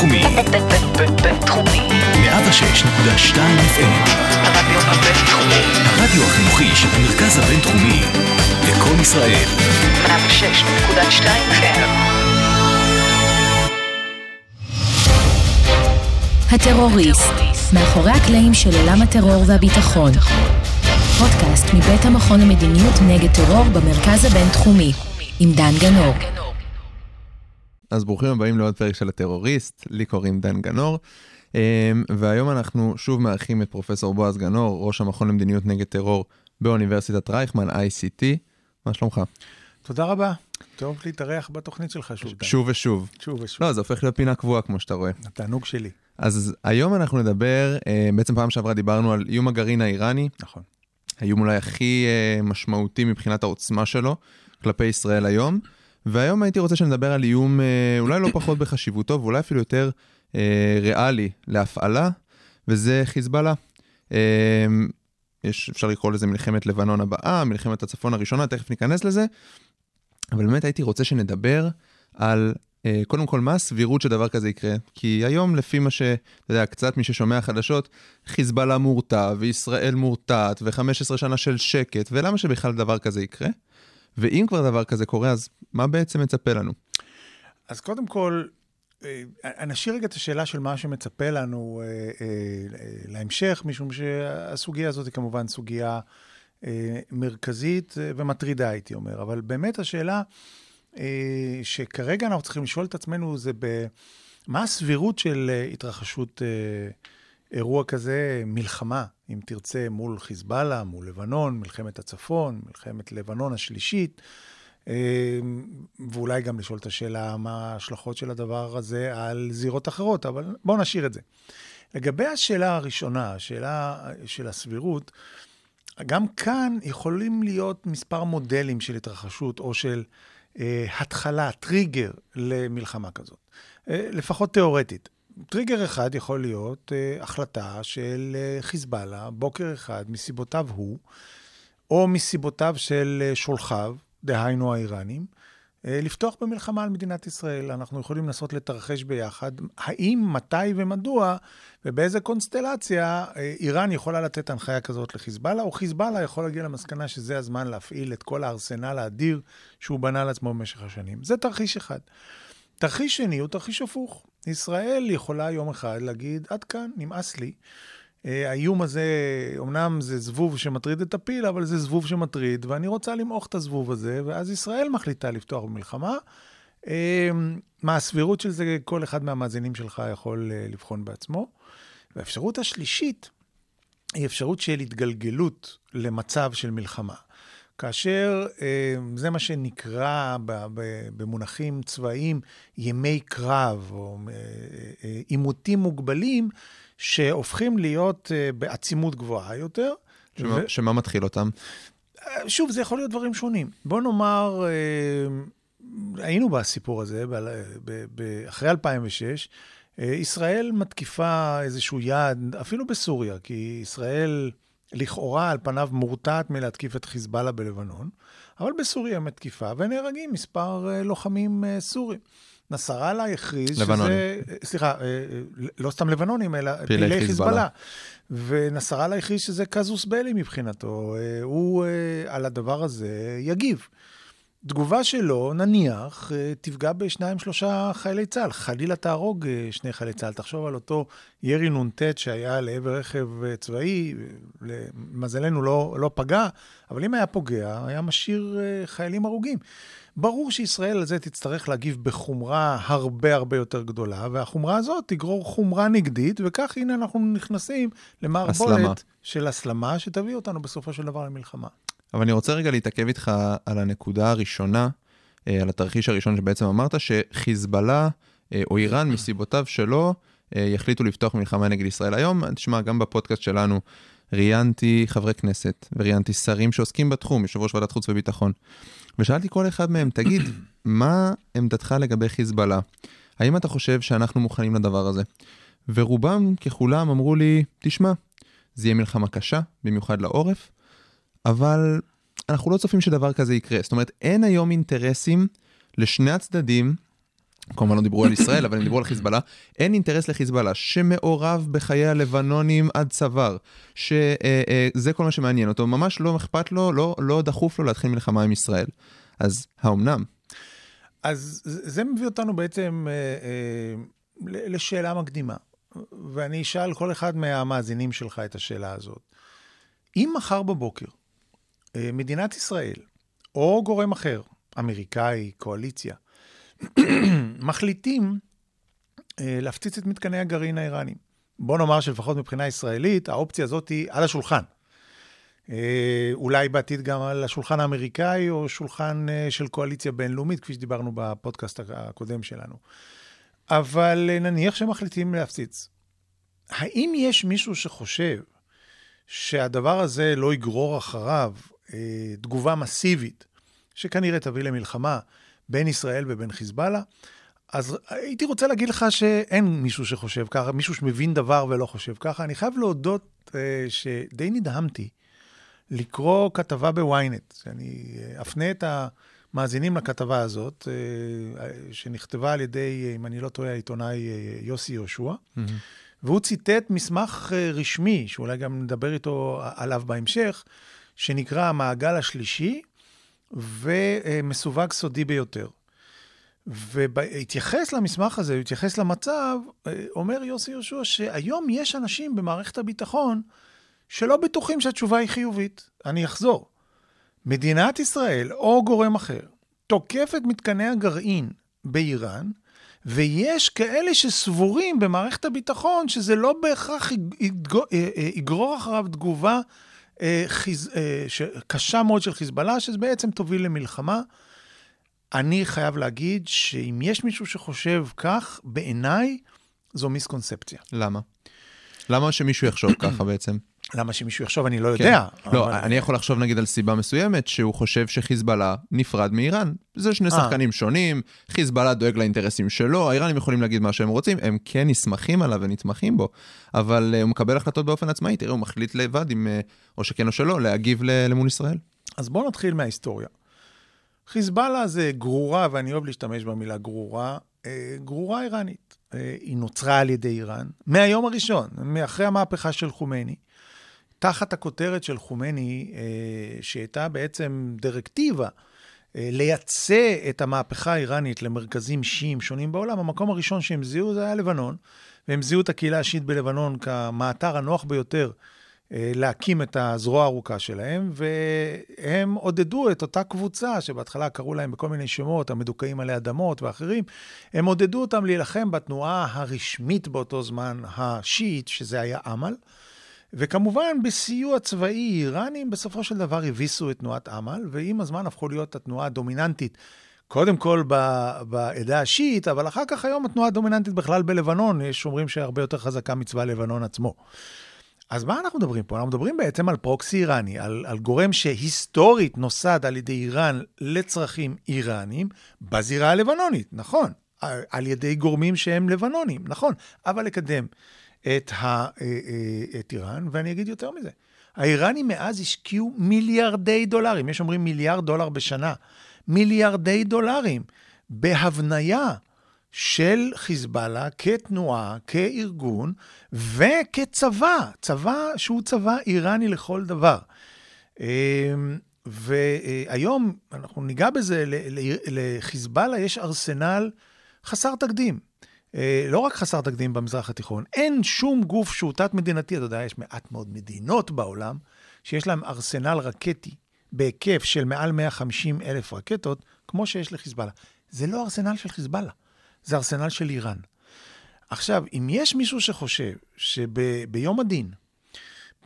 בינתחומי. בינתחומי. 106.2 FM. הרדיו הבינתחומי. הרדיו החינוכי של המרכז הבינתחומי. לקום ישראל. 106.2 FM. הטרוריסט, מאחורי הקלעים של עולם הטרור והביטחון. פודקאסט מבית המכון למדיניות נגד טרור במרכז הבינתחומי, עם דן גנור. אז ברוכים הבאים לעוד פרק של הטרוריסט, לי קוראים דן גנור, אמ, והיום אנחנו שוב מארחים את פרופסור בועז גנור, ראש המכון למדיניות נגד טרור באוניברסיטת רייכמן, ICT. מה שלומך? תודה רבה. טוב להתארח בתוכנית שלך שוב. דן. שוב ושוב. שוב ושוב. לא, זה הופך להיות פינה קבועה כמו שאתה רואה. התענוג שלי. אז היום אנחנו נדבר, אה, בעצם פעם שעברה דיברנו על איום הגרעין האיראני, נכון. האיום אולי הכי אה, משמעותי מבחינת העוצמה שלו כלפי ישראל היום. והיום הייתי רוצה שנדבר על איום אה, אולי לא פחות בחשיבותו ואולי אפילו יותר אה, ריאלי להפעלה, וזה חיזבאללה. אה, יש, אפשר לקרוא לזה מלחמת לבנון הבאה, מלחמת הצפון הראשונה, תכף ניכנס לזה. אבל באמת הייתי רוצה שנדבר על אה, קודם כל מה הסבירות שדבר כזה יקרה. כי היום לפי מה ש... אתה יודע, קצת מי ששומע חדשות, חיזבאללה מורתע וישראל מורתעת ו-15 שנה של שקט, ולמה שבכלל דבר כזה יקרה? ואם כבר דבר כזה קורה, אז מה בעצם מצפה לנו? אז קודם כל, אה, נשאיר רגע את השאלה של מה שמצפה לנו אה, אה, להמשך, משום שהסוגיה הזאת היא כמובן סוגיה מרכזית ומטרידה, הייתי אומר. אבל באמת השאלה שכרגע אנחנו צריכים לשאול את עצמנו זה ב... מה הסבירות של התרחשות אירוע כזה, מלחמה, אם תרצה, מול חיזבאללה, מול לבנון, מלחמת הצפון, מלחמת לבנון השלישית, אה, ואולי גם לשאול את השאלה מה ההשלכות של הדבר הזה על זירות אחרות, אבל בואו נשאיר את זה. לגבי השאלה הראשונה, השאלה של הסבירות, גם כאן יכולים להיות מספר מודלים של התרחשות או של אה, התחלה, טריגר למלחמה כזאת, אה, לפחות תיאורטית. טריגר אחד יכול להיות אה, החלטה של אה, חיזבאללה, בוקר אחד, מסיבותיו הוא, או מסיבותיו של אה, שולחיו, דהיינו האיראנים, אה, לפתוח במלחמה על מדינת ישראל. אנחנו יכולים לנסות לתרחש ביחד, האם, מתי ומדוע, ובאיזה קונסטלציה אה, איראן יכולה לתת הנחיה כזאת לחיזבאללה, או חיזבאללה יכול להגיע למסקנה שזה הזמן להפעיל את כל הארסנל האדיר שהוא בנה לעצמו במשך השנים. זה תרחיש אחד. תרחיש שני הוא תרחיש הפוך. ישראל יכולה יום אחד להגיד, עד כאן, נמאס לי. אה, האיום הזה, אמנם זה זבוב שמטריד את הפיל, אבל זה זבוב שמטריד, ואני רוצה למעוך את הזבוב הזה, ואז ישראל מחליטה לפתוח במלחמה. אה, מה הסבירות של זה, כל אחד מהמאזינים שלך יכול אה, לבחון בעצמו. והאפשרות השלישית היא אפשרות של התגלגלות למצב של מלחמה. כאשר זה מה שנקרא במונחים צבאיים ימי קרב, או עימותים מוגבלים, שהופכים להיות בעצימות גבוהה יותר. שמה, ו... שמה מתחיל אותם? שוב, זה יכול להיות דברים שונים. בוא נאמר, uh, היינו בסיפור הזה, אחרי 2006, uh, ישראל מתקיפה איזשהו יעד, אפילו בסוריה, כי ישראל לכאורה על פניו מורתעת מלהתקיף את חיזבאללה בלבנון, אבל בסוריה מתקיפה, ונהרגים מספר uh, לוחמים uh, סורים. נסראללה הכריז לבנונים. שזה, סליחה, אה, לא סתם לבנונים, אלא פעילי פעילי חיזבאללה. ונסראללה הכריז שזה קזוס בלי מבחינתו. אה, הוא אה, על הדבר הזה יגיב. תגובה שלו, נניח, תפגע בשניים, שלושה חיילי צה"ל. חלילה תהרוג שני חיילי צה"ל. תחשוב על אותו ירי נ"ט שהיה לעבר רכב צבאי, למזלנו לא, לא פגע, אבל אם היה פוגע, היה משאיר חיילים הרוגים. ברור שישראל על זה תצטרך להגיב בחומרה הרבה הרבה יותר גדולה, והחומרה הזאת תגרור חומרה נגדית, וכך הנה אנחנו נכנסים למערבולת של הסלמה, שתביא אותנו בסופו של דבר למלחמה. אבל אני רוצה רגע להתעכב איתך על הנקודה הראשונה, אה, על התרחיש הראשון שבעצם אמרת, שחיזבאללה אה, או איראן מסיבותיו שלו אה, יחליטו לפתוח מלחמה נגד ישראל. היום, תשמע, גם בפודקאסט שלנו ראיינתי חברי כנסת וראיינתי שרים שעוסקים בתחום, יושב ראש ועדת חוץ וביטחון. ושאלתי כל אחד מהם, תגיד, מה עמדתך לגבי חיזבאללה? האם אתה חושב שאנחנו מוכנים לדבר הזה? ורובם ככולם אמרו לי, תשמע, זה יהיה מלחמה קשה, במיוחד לעורף, אבל אנחנו לא צופים שדבר כזה יקרה. זאת אומרת, אין היום אינטרסים לשני הצדדים כמובן לא דיברו על ישראל, אבל הם דיברו על חיזבאללה, אין אינטרס לחיזבאללה שמעורב בחיי הלבנונים עד צוואר, שזה כל מה שמעניין אותו, ממש לא אכפת לו, לא, לא דחוף לו להתחיל מלחמה עם ישראל. אז האומנם? אז זה מביא אותנו בעצם אה, אה, לשאלה מקדימה, ואני אשאל כל אחד מהמאזינים שלך את השאלה הזאת. אם מחר בבוקר אה, מדינת ישראל, או גורם אחר, אמריקאי, קואליציה, מחליטים אה, להפציץ את מתקני הגרעין האיראניים. בוא נאמר שלפחות מבחינה ישראלית, האופציה הזאת היא על השולחן. אה, אולי בעתיד גם על השולחן האמריקאי או שולחן אה, של קואליציה בינלאומית, כפי שדיברנו בפודקאסט הקודם שלנו. אבל נניח שמחליטים להפציץ. האם יש מישהו שחושב שהדבר הזה לא יגרור אחריו תגובה מסיבית, שכנראה תביא למלחמה, בין ישראל ובין חיזבאללה. אז הייתי רוצה להגיד לך שאין מישהו שחושב ככה, מישהו שמבין דבר ולא חושב ככה. אני חייב להודות אה, שדי נדהמתי לקרוא כתבה בוויינט, שאני אה, אפנה את המאזינים לכתבה הזאת, אה, שנכתבה על ידי, אם אני לא טועה, העיתונאי אה, יוסי יהושע, mm-hmm. והוא ציטט מסמך אה, רשמי, שאולי גם נדבר איתו עליו בהמשך, שנקרא המעגל השלישי, ומסווג סודי ביותר. והתייחס למסמך הזה, הוא התייחס למצב, אה, אומר יוסי יהושע שהיום יש אנשים במערכת הביטחון שלא בטוחים שהתשובה היא חיובית. אני אחזור. מדינת ישראל או גורם אחר תוקף את מתקני הגרעין באיראן, ויש כאלה שסבורים במערכת הביטחון שזה לא בהכרח יגרור, אחריו תגובה חיז... אה. קשה מאוד של חיזבאללה, שזה בעצם תוביל למלחמה. אני חייב להגיד שאם יש מישהו שחושב כך, בעיניי זו מיסקונספציה. למה? למה שמישהו יחשוב ככה בעצם? למה שמישהו יחשוב, אני לא כן. יודע. כן. לא, אבל... אני יכול לחשוב נגיד על סיבה מסוימת, שהוא חושב שחיזבאללה נפרד מאיראן. זה שני אה. שחקנים שונים, חיזבאללה דואג לאינטרסים שלו, האיראנים יכולים להגיד מה שהם רוצים, הם כן נסמכים עליו ונתמכים בו, אבל uh, הוא מקבל החלטות באופן עצמאי, תראה, הוא מחליט לבד, אם, uh, או שכן או שלא, להגיב למול ישראל. אז בואו נתחיל מההיסטוריה. חיזבאללה זה גרורה, ואני אוהב להשתמש במילה גרורה, גרורה איראנית. היא נוצרה על ידי איראן מהיום הראשון, מאחרי המהפכה של חומייני. תחת הכותרת של חומני, אה, שהייתה בעצם דירקטיבה אה, לייצא את המהפכה האיראנית למרכזים שיעים שונים בעולם, המקום הראשון שהם זיהו זה היה לבנון, והם זיהו את הקהילה השיעית בלבנון כמאתר הנוח ביותר אה, להקים את הזרוע הארוכה שלהם, והם עודדו את אותה קבוצה, שבהתחלה קראו להם בכל מיני שמות, המדוכאים עלי אדמות ואחרים, הם עודדו אותם להילחם בתנועה הרשמית באותו זמן, השיעית, שזה היה אמל. וכמובן, בסיוע צבאי, איראנים בסופו של דבר הביסו את תנועת אמל, ועם הזמן הפכו להיות התנועה הדומיננטית. קודם כל בעדה השיעית, אבל אחר כך היום התנועה הדומיננטית בכלל בלבנון, יש אומרים שהרבה יותר חזקה מצבא לבנון עצמו. אז מה אנחנו מדברים פה? אנחנו מדברים בעצם על פרוקסי איראני, על, על גורם שהיסטורית נוסד על ידי איראן לצרכים איראנים בזירה הלבנונית, נכון. על ידי גורמים שהם לבנונים, נכון. אבל לקדם את, ה, אה, אה, את איראן, ואני אגיד יותר מזה. האיראנים מאז השקיעו מיליארדי דולרים, יש אומרים מיליארד דולר בשנה, מיליארדי דולרים בהבניה של חיזבאללה כתנועה, כארגון וכצבא, צבא שהוא צבא איראני לכל דבר. אמ, והיום, אנחנו ניגע בזה, לחיזבאללה יש ארסנל חסר תקדים. אה, לא רק חסר תקדים במזרח התיכון, אין שום גוף שהוא תת-מדינתי, אתה יודע, יש מעט מאוד מדינות בעולם שיש להם ארסנל רקטי בהיקף של מעל 150 אלף רקטות, כמו שיש לחיזבאללה. זה לא ארסנל של חיזבאללה, זה ארסנל של איראן. עכשיו, אם יש מישהו שחושב שביום הדין,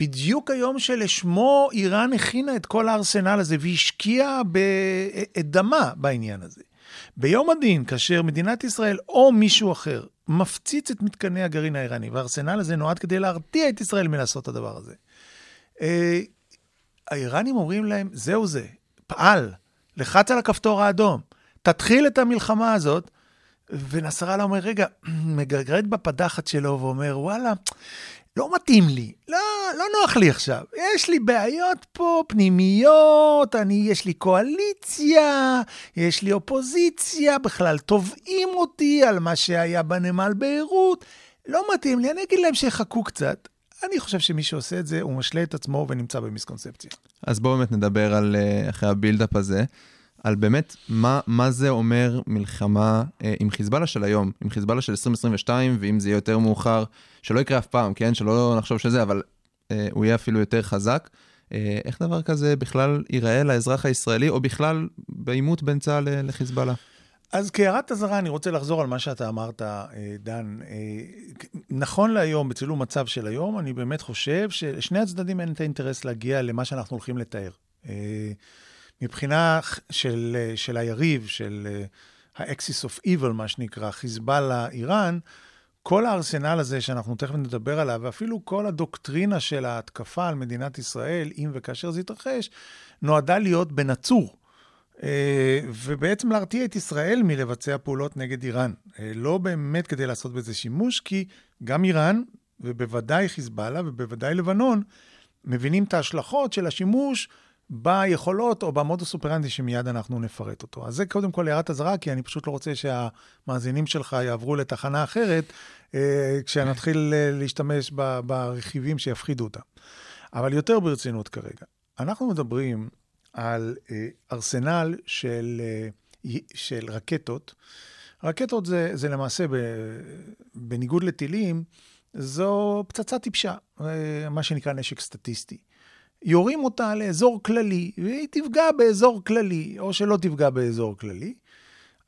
בדיוק היום שלשמו איראן הכינה את כל הארסנל הזה והשקיעה את דמה בעניין הזה, ביום הדין, כאשר מדינת ישראל או מישהו אחר מפציץ את מתקני הגרעין האיראני, והארסנל הזה נועד כדי להרתיע את ישראל מלעשות את הדבר הזה. אה, האיראנים אומרים להם, זהו זה, פעל, לחץ על הכפתור האדום, תתחיל את המלחמה הזאת, ונסראללה אומר, רגע, מגרגרד בפדחת שלו ואומר, וואלה, לא מתאים לי, לא, לא נוח לי עכשיו. יש לי בעיות פה פנימיות, אני, יש לי קואליציה, יש לי אופוזיציה, בכלל תובעים אותי על מה שהיה בנמל ביירות. לא מתאים לי, אני אגיד להם שיחכו קצת. אני חושב שמי שעושה את זה, הוא משלה את עצמו ונמצא במיסקונספציה. אז בואו באמת נדבר על, אה, אחרי הבילדאפ הזה, על באמת מה, מה זה אומר מלחמה אה, עם חיזבאללה של היום, עם חיזבאללה של 2022, ואם זה יהיה יותר מאוחר, שלא יקרה אף פעם, כן? שלא נחשוב שזה, אבל אה, הוא יהיה אפילו יותר חזק. אה, איך דבר כזה בכלל ייראה לאזרח הישראלי, או בכלל בעימות בין צה"ל לחיזבאללה? אז כהערת אזהרה, אני רוצה לחזור על מה שאתה אמרת, אה, דן. אה, נכון להיום, בצילום מצב של היום, אני באמת חושב שלשני הצדדים אין את האינטרס להגיע למה שאנחנו הולכים לתאר. מבחינה של, של היריב, של ה-axis of evil, מה שנקרא, חיזבאללה, איראן, כל הארסנל הזה שאנחנו תכף נדבר עליו, ואפילו כל הדוקטרינה של ההתקפה על מדינת ישראל, אם וכאשר זה יתרחש, נועדה להיות בנצור. אה, ובעצם להרתיע את ישראל מלבצע פעולות נגד איראן. אה, לא באמת כדי לעשות בזה שימוש, כי גם איראן, ובוודאי חיזבאללה, ובוודאי לבנון, מבינים את ההשלכות של השימוש ביכולות או במודוס אופרנטי שמיד אנחנו נפרט אותו. אז זה קודם כל הערת אזהרה, כי אני פשוט לא רוצה שהמאזינים שלך יעברו לתחנה אחרת, אה, כשנתחיל אה, להשתמש ב- ברכיבים שיפחידו אותם. אבל יותר ברצינות כרגע, אנחנו מדברים על אה, ארסנל של, אה, של רקטות. רקטות זה, זה למעשה, ב, בניגוד לטילים, זו פצצה טיפשה, אה, מה שנקרא נשק סטטיסטי. יורים אותה לאזור כללי, והיא תפגע באזור כללי, או שלא תפגע באזור כללי.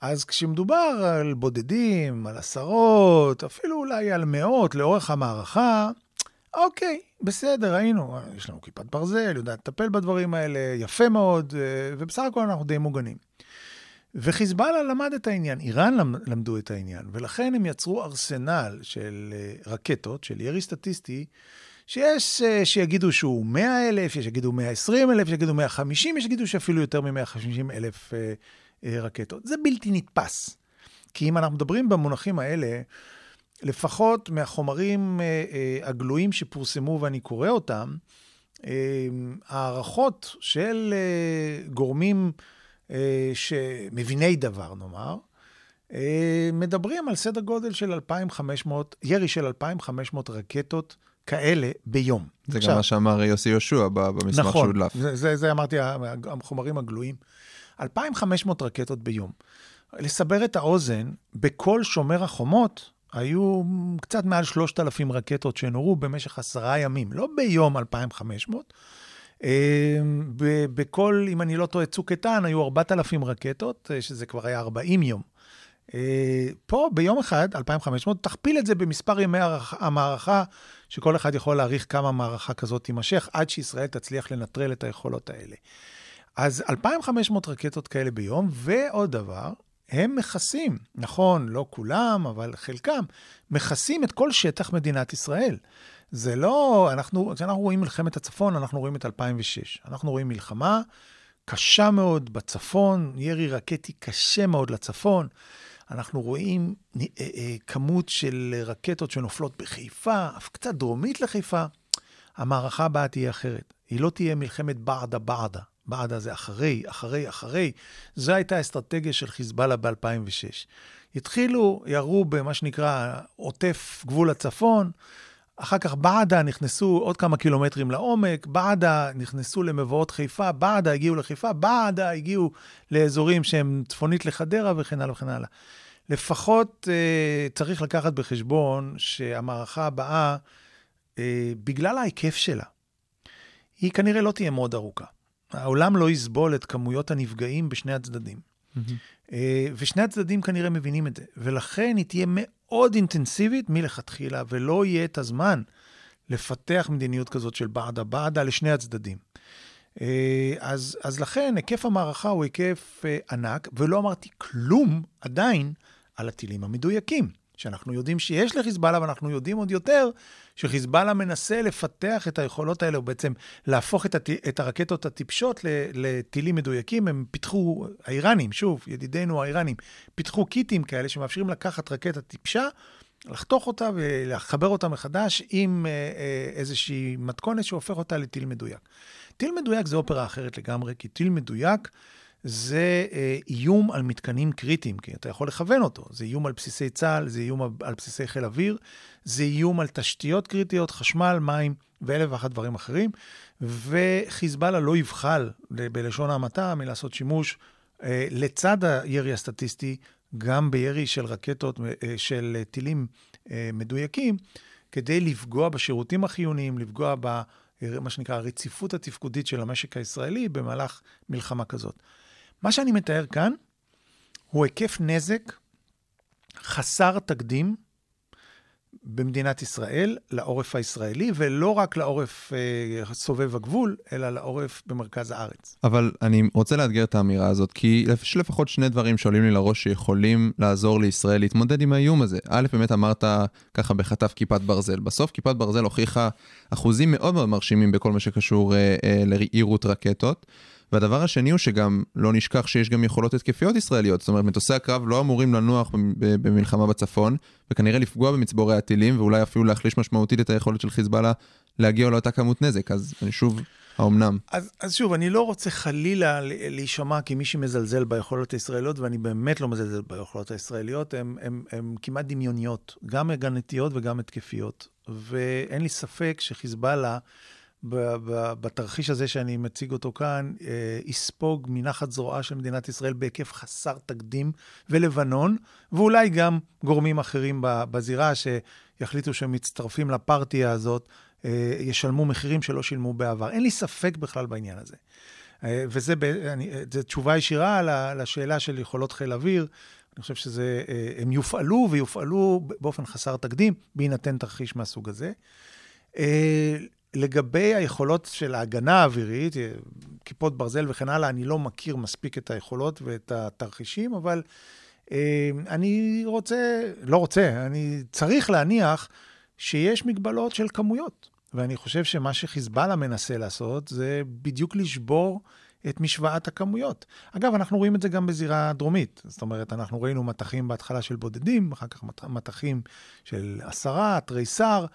אז כשמדובר על בודדים, על עשרות, אפילו אולי על מאות לאורך המערכה, אוקיי, בסדר, היינו, יש לנו כיפת ברזל, יודעת לטפל בדברים האלה, יפה מאוד, אה, ובסך הכל אנחנו די מוגנים. וחיזבאללה למד את העניין, איראן למ- למדו את העניין, ולכן הם יצרו ארסנל של אה, רקטות, של ירי סטטיסטי, שיש אה, שיגידו שהוא 100 אלף, יש שיגידו 120 אלף, יש שיגידו 150, יש שיגידו שאפילו יותר מ-150 אלף אה, אה, רקטות. זה בלתי נתפס. כי אם אנחנו מדברים במונחים האלה, לפחות מהחומרים הגלויים שפורסמו ואני קורא אותם, הערכות של גורמים שמביני דבר, נאמר, מדברים על סדר גודל של 2,500, ירי של 2,500 רקטות כאלה ביום. זה עכשיו, גם מה שאמר יוסי יהושע במסמך נכון, שהודלף. זה, זה, זה אמרתי, החומרים הגלויים. 2,500 רקטות ביום. לסבר את האוזן, בכל שומר החומות היו קצת מעל 3,000 רקטות שנורו במשך עשרה ימים, לא ביום 2,500. אה, בכל, אם אני לא טועה, צוק איתן, היו 4,000 רקטות, אה, שזה כבר היה 40 יום. אה, פה ביום אחד, 2,500, תכפיל את זה במספר ימי המערכה, שכל אחד יכול להעריך כמה מערכה כזאת תימשך, עד שישראל תצליח לנטרל את היכולות האלה. אז 2,500 רקטות כאלה ביום, ועוד דבר, הם מכסים, נכון, לא כולם, אבל חלקם, מכסים את כל שטח מדינת ישראל. זה לא, אנחנו, כשאנחנו רואים מלחמת הצפון, אנחנו רואים את 2006. אנחנו רואים מלחמה קשה מאוד בצפון, ירי רקטי קשה מאוד לצפון. אנחנו רואים אה, אה, כמות של רקטות שנופלות בחיפה, אף קצת דרומית לחיפה. המערכה הבאה תהיה אחרת. היא לא תהיה מלחמת בעדה בעדה. בעדה זה אחרי, אחרי, אחרי. זו הייתה האסטרטגיה של חיזבאללה ב-2006. התחילו, ירו במה שנקרא עוטף גבול הצפון, אחר כך בעדה נכנסו עוד כמה קילומטרים לעומק, בעדה נכנסו למבואות חיפה, בעדה הגיעו לחיפה, בעדה הגיעו לאזורים שהם צפונית לחדרה וכן הלאה וכן הלאה. לפחות אה, צריך לקחת בחשבון שהמערכה הבאה, אה, בגלל ההיקף שלה, היא כנראה לא תהיה מאוד ארוכה. העולם לא יסבול את כמויות הנפגעים בשני הצדדים. אה, ושני הצדדים כנראה מבינים את זה, ולכן היא תהיה מאוד אינטנסיבית מלכתחילה, ולא יהיה את הזמן לפתח מדיניות כזאת של בעדה בעדה לשני הצדדים. אה, אז, אז לכן היקף המערכה הוא היקף אה, ענק, ולא אמרתי כלום עדיין על הטילים המדויקים, שאנחנו יודעים שיש לחיזבאללה, ואנחנו יודעים עוד יותר שחיזבאללה מנסה לפתח את היכולות האלה, או בעצם להפוך את, הט... את הרקטות הטיפשות לטילים מדויקים. הם פיתחו, האיראנים, שוב, ידידינו האיראנים, פיתחו קיטים כאלה שמאפשרים לקחת רקטה טיפשה, לחתוך אותה ולחבר אותה מחדש עם אה, אה, איזושהי מתכונת שהופך אותה לטיל מדויק. טיל מדויק זה אופרה אחרת לגמרי, כי טיל מדויק זה אה, איום על מתקנים קריטיים, כי אתה יכול לכוון אותו. זה איום על בסיסי צה"ל, זה איום על, בסיסי חיל אוויר, זה איום על תשתיות קריטיות, חשמל, מים ואלף ואחת דברים אחרים. וחיזבאללה לא יבחל, בלשון המעטה, מלעשות שימוש אה, לצד הירי הסטטיסטי, גם בירי של רקטות, אה, של טילים מדויקים, כדי לפגוע בשירותים החיוניים, לפגוע ב... מה שנקרא הרציפות התפקודית של המשק הישראלי במהלך מלחמה כזאת. מה שאני מתאר כאן הוא היקף נזק חסר תקדים במדינת ישראל, לעורף הישראלי, ולא רק לעורף אה, סובב הגבול, אלא לעורף במרכז הארץ. אבל אני רוצה לאתגר את האמירה הזאת, כי יש לפחות שני דברים שעולים לי לראש שיכולים לעזור לישראל להתמודד עם האיום הזה. א', באמת אמרת ככה בחטף כיפת ברזל. בסוף כיפת ברזל הוכיחה אחוזים מאוד מאוד מרשימים בכל מה שקשור אה, אה, לעירות רקטות. והדבר השני הוא שגם לא נשכח שיש גם יכולות התקפיות ישראליות. זאת אומרת, מטוסי הקרב לא אמורים לנוח במלחמה בצפון, וכנראה לפגוע במצבורי הטילים, ואולי אפילו להחליש משמעותית את היכולת של חיזבאללה להגיע לאותה כמות נזק. אז אני שוב, האומנם? אז, אז שוב, אני לא רוצה חלילה להישמע כמי שמזלזל ביכולות הישראליות, ואני באמת לא מזלזל ביכולות הישראליות, הן כמעט דמיוניות, גם הגנתיות וגם התקפיות. ואין לי ספק שחיזבאללה... בתרחיש הזה שאני מציג אותו כאן, אה, יספוג מנחת זרועה של מדינת ישראל בהיקף חסר תקדים, ולבנון, ואולי גם גורמים אחרים בזירה שיחליטו שהם מצטרפים לפרטיה הזאת, אה, ישלמו מחירים שלא שילמו בעבר. אין לי ספק בכלל בעניין הזה. אה, וזו תשובה ישירה לשאלה של יכולות חיל אוויר. אני חושב שהם יופעלו ויופעלו באופן חסר תקדים, בהינתן תרחיש מהסוג הזה. לגבי היכולות של ההגנה האווירית, כיפות ברזל וכן הלאה, אני לא מכיר מספיק את היכולות ואת התרחישים, אבל אה, אני רוצה, לא רוצה, אני צריך להניח שיש מגבלות של כמויות. ואני חושב שמה שחיזבאללה מנסה לעשות זה בדיוק לשבור את משוואת הכמויות. אגב, אנחנו רואים את זה גם בזירה הדרומית. זאת אומרת, אנחנו ראינו מטחים בהתחלה של בודדים, אחר כך מטחים של עשרה, תריסר.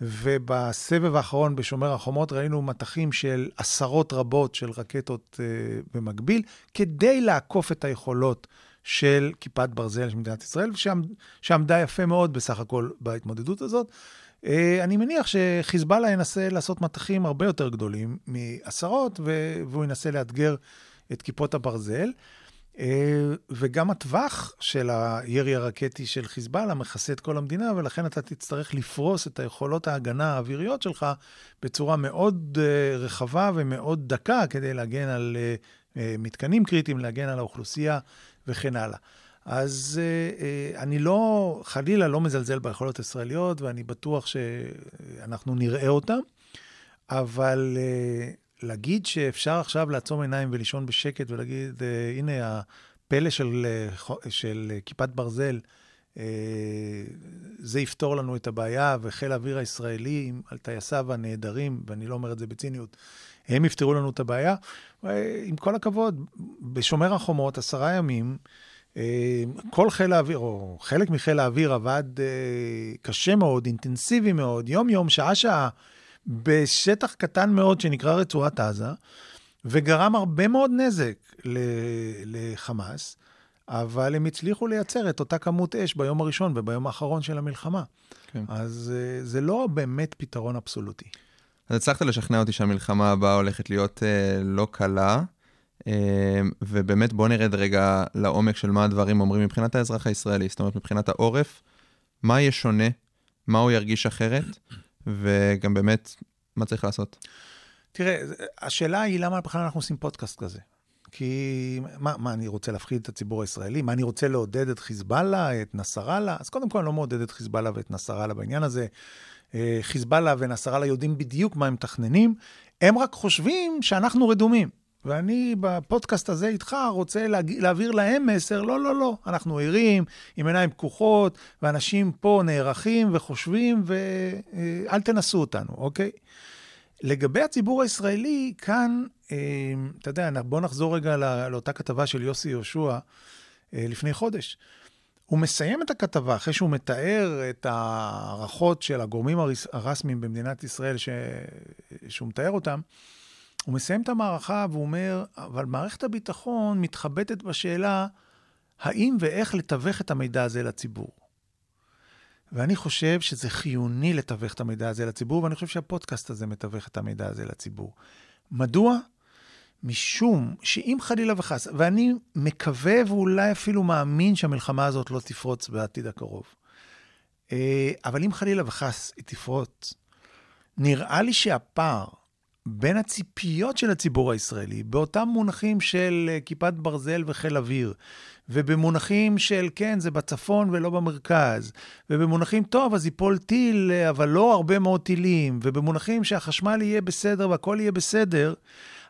ובסבב האחרון בשומר החומות ראינו מטחים של עשרות רבות של רקטות uh, במקביל, כדי לעקוף את היכולות של כיפת ברזל של מדינת ישראל, שעמד, שעמדה יפה מאוד בסך הכל בהתמודדות הזאת. Uh, אני מניח שחיזבאללה ינסה לעשות מטחים הרבה יותר גדולים מעשרות, והוא ינסה לאתגר את כיפות הברזל. אה, וגם הטווח של הירי הרקטי של חיזבאללה מכסה את כל המדינה, ולכן אתה תצטרך לפרוס את היכולות ההגנה האוויריות שלך בצורה מאוד אה, רחבה ומאוד דקה כדי להגן על אה, מתקנים קריטיים, להגן על האוכלוסייה וכן הלאה. אז אני לא, חלילה לא מזלזל ביכולות הישראליות, ואני בטוח שאנחנו נראה אותן, אבל להגיד שאפשר עכשיו לעצום עיניים ולישון בשקט ולהגיד, uh, הנה הפלא של, uh, של uh, כיפת ברזל, זה יפתור לנו את הבעיה, וחיל האוויר הישראלי, על טייסיו הנהדרים, ואני לא אומר את זה בציניות, הם יפתרו לנו את הבעיה. עם כל הכבוד, בשומר החומות, עשרה ימים, כל חיל האוויר, או חלק מחיל האוויר עבד קשה מאוד, אינטנסיבי מאוד, יום-יום, שעה-שעה. בשטח קטן מאוד שנקרא רצועת עזה, וגרם הרבה מאוד נזק לחמאס, אבל הם הצליחו לייצר את אותה כמות אש ביום הראשון וביום האחרון של המלחמה. כן. אז אה, זה לא באמת פתרון אבסולוטי. אז הצלחת לשכנע אותי שהמלחמה הבאה הולכת להיות אה, לא קלה, אה, ובאמת בוא נרד רגע לעומק של מה הדברים אומרים מבחינת האזרח הישראלי, זאת אומרת מבחינת העורף, מה יהיה שונה, מה הוא ירגיש אחרת, וגם באמת, מה צריך לעשות? תראה, השאלה היא למה בכלל אנחנו עושים פודקאסט כזה. כי מה, מה, אני רוצה להפחיד את הציבור הישראלי? מה, אני רוצה לעודד את חיזבאללה, את נסראללה? אז קודם כל, אני לא מעודד את חיזבאללה ואת נסראללה בעניין הזה. אה, חיזבאללה ונסראללה יודעים בדיוק מה הם מתכננים, הם רק חושבים שאנחנו רדומים. ואני בפודקאסט הזה איתך רוצה להג... להעביר להם מסר, לא, לא, לא, אנחנו ערים, עם עיניים פקוחות, ואנשים פה נערכים וחושבים, ואל אה, תנסו אותנו, אוקיי? לגבי הציבור הישראלי, כאן, אה, אתה יודע, בוא נחזור רגע לא, לאותה כתבה של יוסי יהושע אה, לפני חודש. הוא מסיים את הכתבה אחרי שהוא מתאר את ההערכות של הגורמים הרשמיים במדינת ישראל, ש... שהוא מתאר אותם. הוא מסיים את המערכה והוא אומר, אבל מערכת הביטחון מתחבטת בשאלה האם ואיך לתווך את המידע הזה לציבור. ואני חושב שזה חיוני לתווך את המידע הזה לציבור, ואני חושב שהפודקאסט הזה מתווך את המידע הזה לציבור. מדוע? משום שאם חלילה וחס, ואני מקווה ואולי אפילו מאמין שהמלחמה הזאת לא תפרוץ בעתיד הקרוב, אה, אבל אם חלילה וחס היא תפרוץ, נראה לי שהפער בין הציפיות של הציבור הישראלי, באותם מונחים של אה, כיפת ברזל וחיל אוויר, ובמונחים של כן, זה בצפון ולא במרכז, ובמונחים, טוב, אז ייפול טיל, אה, אבל לא הרבה מאוד טילים, ובמונחים שהחשמל יהיה בסדר והכל יהיה בסדר,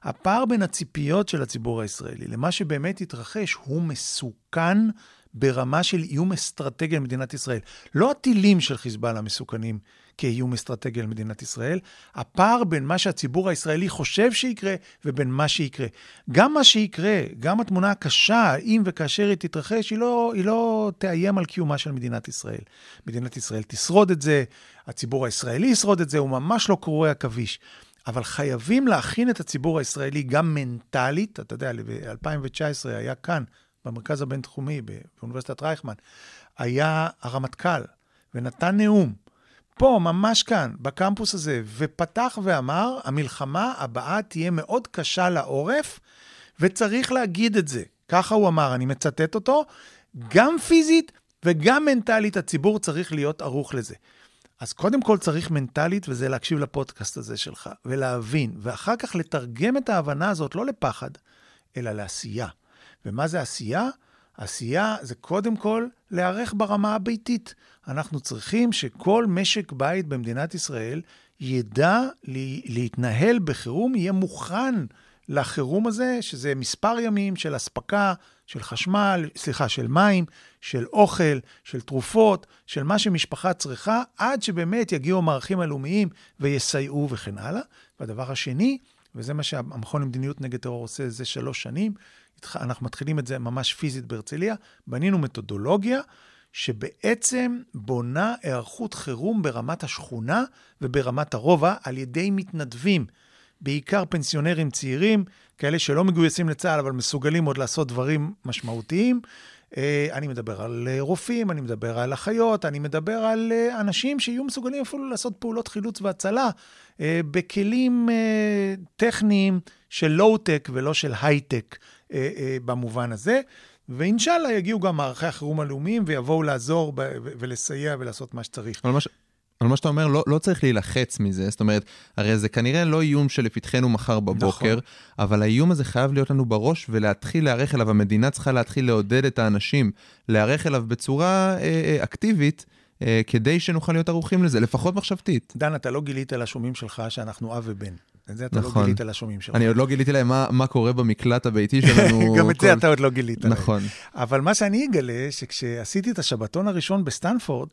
הפער בין הציפיות של הציבור הישראלי למה שבאמת התרחש הוא מסוכן ברמה של איום אסטרטגי למדינת ישראל. לא הטילים של חיזבאללה מסוכנים כאיום אסטרטגי למדינת ישראל, הפער בין מה שהציבור הישראלי חושב שיקרה ובין מה שיקרה. גם מה שיקרה, גם התמונה הקשה, אם וכאשר היא תתרחש, היא לא, היא לא תאיים על קיומה של מדינת ישראל. מדינת ישראל תשרוד את זה, הציבור הישראלי ישרוד את זה, הוא ממש לא קרוע עכביש. אבל חייבים להכין את הציבור הישראלי גם מנטלית. אתה יודע, ב-2019 היה כאן, במרכז הבינתחומי, באוניברסיטת רייכמן, היה הרמטכ"ל, ונתן נאום, פה, ממש כאן, בקמפוס הזה, ופתח ואמר, המלחמה הבאה תהיה מאוד קשה לעורף, וצריך להגיד את זה. ככה הוא אמר, אני מצטט אותו, גם פיזית וגם מנטלית הציבור צריך להיות ערוך לזה. אז קודם כל צריך מנטלית, וזה להקשיב לפודקאסט הזה שלך, ולהבין, ואחר כך לתרגם את ההבנה הזאת לא לפחד, אלא לעשייה. ומה זה עשייה? עשייה זה קודם כל להיערך ברמה הביתית. אנחנו צריכים שכל משק בית במדינת ישראל ידע להתנהל בחירום, יהיה מוכן לחירום הזה, שזה מספר ימים של אספקה, של חשמל, סליחה, של מים, של אוכל, של תרופות, של מה שמשפחה צריכה, עד שבאמת יגיעו המערכים הלאומיים ויסייעו וכן הלאה. והדבר השני, וזה מה שהמכון למדיניות נגד טרור עושה זה שלוש שנים, אנחנו מתחילים את זה ממש פיזית בהרצליה, בנינו מתודולוגיה שבעצם בונה היערכות חירום ברמת השכונה וברמת הרובע על ידי מתנדבים. בעיקר פנסיונרים צעירים, כאלה שלא מגויסים לצה"ל, אבל מסוגלים עוד לעשות דברים משמעותיים. אני מדבר על רופאים, אני מדבר על אחיות, אני מדבר על אנשים שיהיו מסוגלים אפילו לעשות פעולות חילוץ והצלה בכלים טכניים של לואו-טק ולא של הייטק במובן הזה. ואינשאללה יגיעו גם מערכי החירום הלאומיים ויבואו לעזור ולסייע ולעשות מה שצריך. אבל מה, ש... אבל מה שאתה אומר, לא, לא צריך להילחץ מזה, זאת אומרת, הרי זה כנראה לא איום שלפתחנו מחר בבוקר, נכון. אבל האיום הזה חייב להיות לנו בראש ולהתחיל להיערך אליו, המדינה צריכה להתחיל לעודד את האנשים להיערך אליו בצורה אה, אה, אקטיבית. אה, כדי שנוכל להיות ערוכים לזה, לפחות מחשבתית. דן, אתה לא גילית לשומעים שלך שאנחנו אב ובן. את זה אתה נכון. לא גילית לשומעים שלך. אני עוד לא גיליתי להם מה, מה קורה במקלט הביתי שלנו. גם את כל... זה אתה עוד לא גילית להם. נכון. אבל מה שאני אגלה, שכשעשיתי את השבתון הראשון בסטנפורד,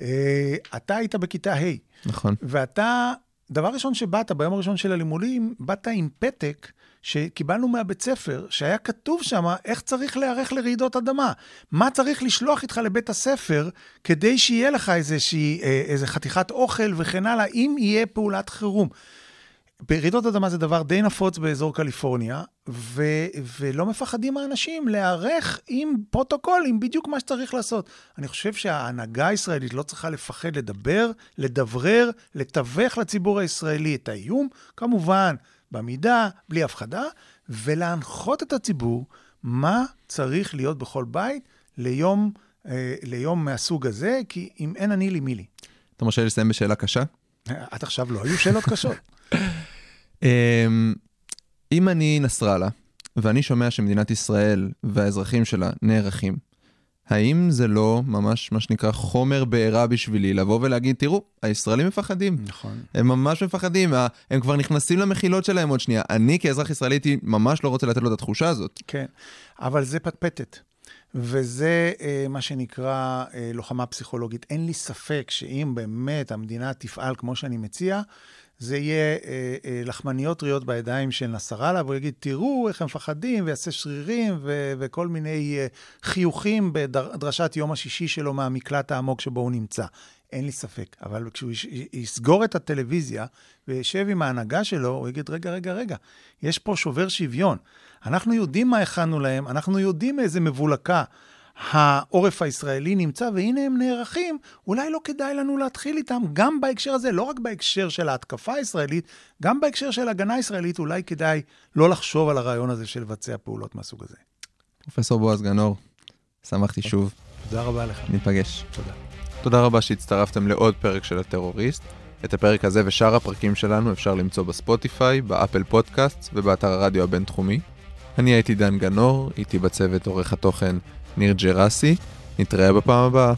אה, אתה היית בכיתה ה'. נכון. ואתה, דבר ראשון שבאת, ביום הראשון של הלימודים, באת עם פתק שקיבלנו מהבית ספר, שהיה כתוב שם איך צריך להיערך לרעידות אדמה. מה צריך לשלוח איתך לבית הספר כדי שיהיה לך איזושהי, אה, איזה חתיכת אוכל וכן הלאה, אם יהיה פעולת חירום. ברעידות אדמה זה דבר די נפוץ באזור קליפורניה, ו- ולא מפחדים האנשים להיערך עם פרוטוקול, עם בדיוק מה שצריך לעשות. אני חושב שההנהגה הישראלית לא צריכה לפחד לדבר, לדברר, לתווך לציבור הישראלי את האיום, כמובן, במידה, בלי הפחדה, ולהנחות את הציבור מה צריך להיות בכל בית ליום, אה, ליום מהסוג הזה, כי אם אין אני לי מי לי. אתה מרשה לסיים בשאלה קשה? עד עכשיו לא היו שאלות קשות. אמ, אם אני נסראללה, ואני שומע שמדינת ישראל והאזרחים שלה נערכים, האם זה לא ממש מה שנקרא חומר בעירה בשבילי לבוא ולהגיד, תראו, הישראלים מפחדים. נכון. הם ממש מפחדים, הם כבר נכנסים למחילות שלהם עוד שנייה. אני כאזרח ישראלי הייתי ממש לא רוצה לתת לו את התחושה הזאת. כן, אבל זה פטפטת. וזה אה, מה שנקרא אה, לוחמה פסיכולוגית. אין לי ספק שאם באמת המדינה תפעל כמו שאני מציע, זה יהיה אה, אה, לחמניות טריות בידיים של נסראללה, והוא יגיד, תראו איך הם מפחדים, ויעשה שרירים ו- וכל מיני אה, חיוכים בדרשת יום השישי שלו מהמקלט העמוק שבו הוא נמצא. אין לי ספק. אבל כשהוא יש- יסגור את הטלוויזיה וישב עם ההנהגה שלו, הוא יגיד, רגע, רגע, רגע, יש פה שובר שוויון. אנחנו יודעים מה הכנו להם, אנחנו יודעים איזה מבולקה העורף הישראלי נמצא, והנה הם נערכים, אולי לא כדאי לנו להתחיל איתם, גם בהקשר הזה, לא רק בהקשר של ההתקפה הישראלית, גם בהקשר של הגנה ישראלית, אולי כדאי לא לחשוב על הרעיון הזה של לבצע פעולות מהסוג הזה. פרופסור בועז גנור, שמחתי שוב, תודה רבה לך. ניפגש. תודה. תודה רבה שהצטרפתם לעוד פרק של הטרוריסט. את הפרק הזה ושאר הפרקים שלנו אפשר למצוא בספוטיפיי, באפל פודקאסט ובאתר הרדיו הבינתחומי. אני הייתי דן גנור, איתי בצוות עורך התוכן ניר ג'רסי. נתראה בפעם הבאה.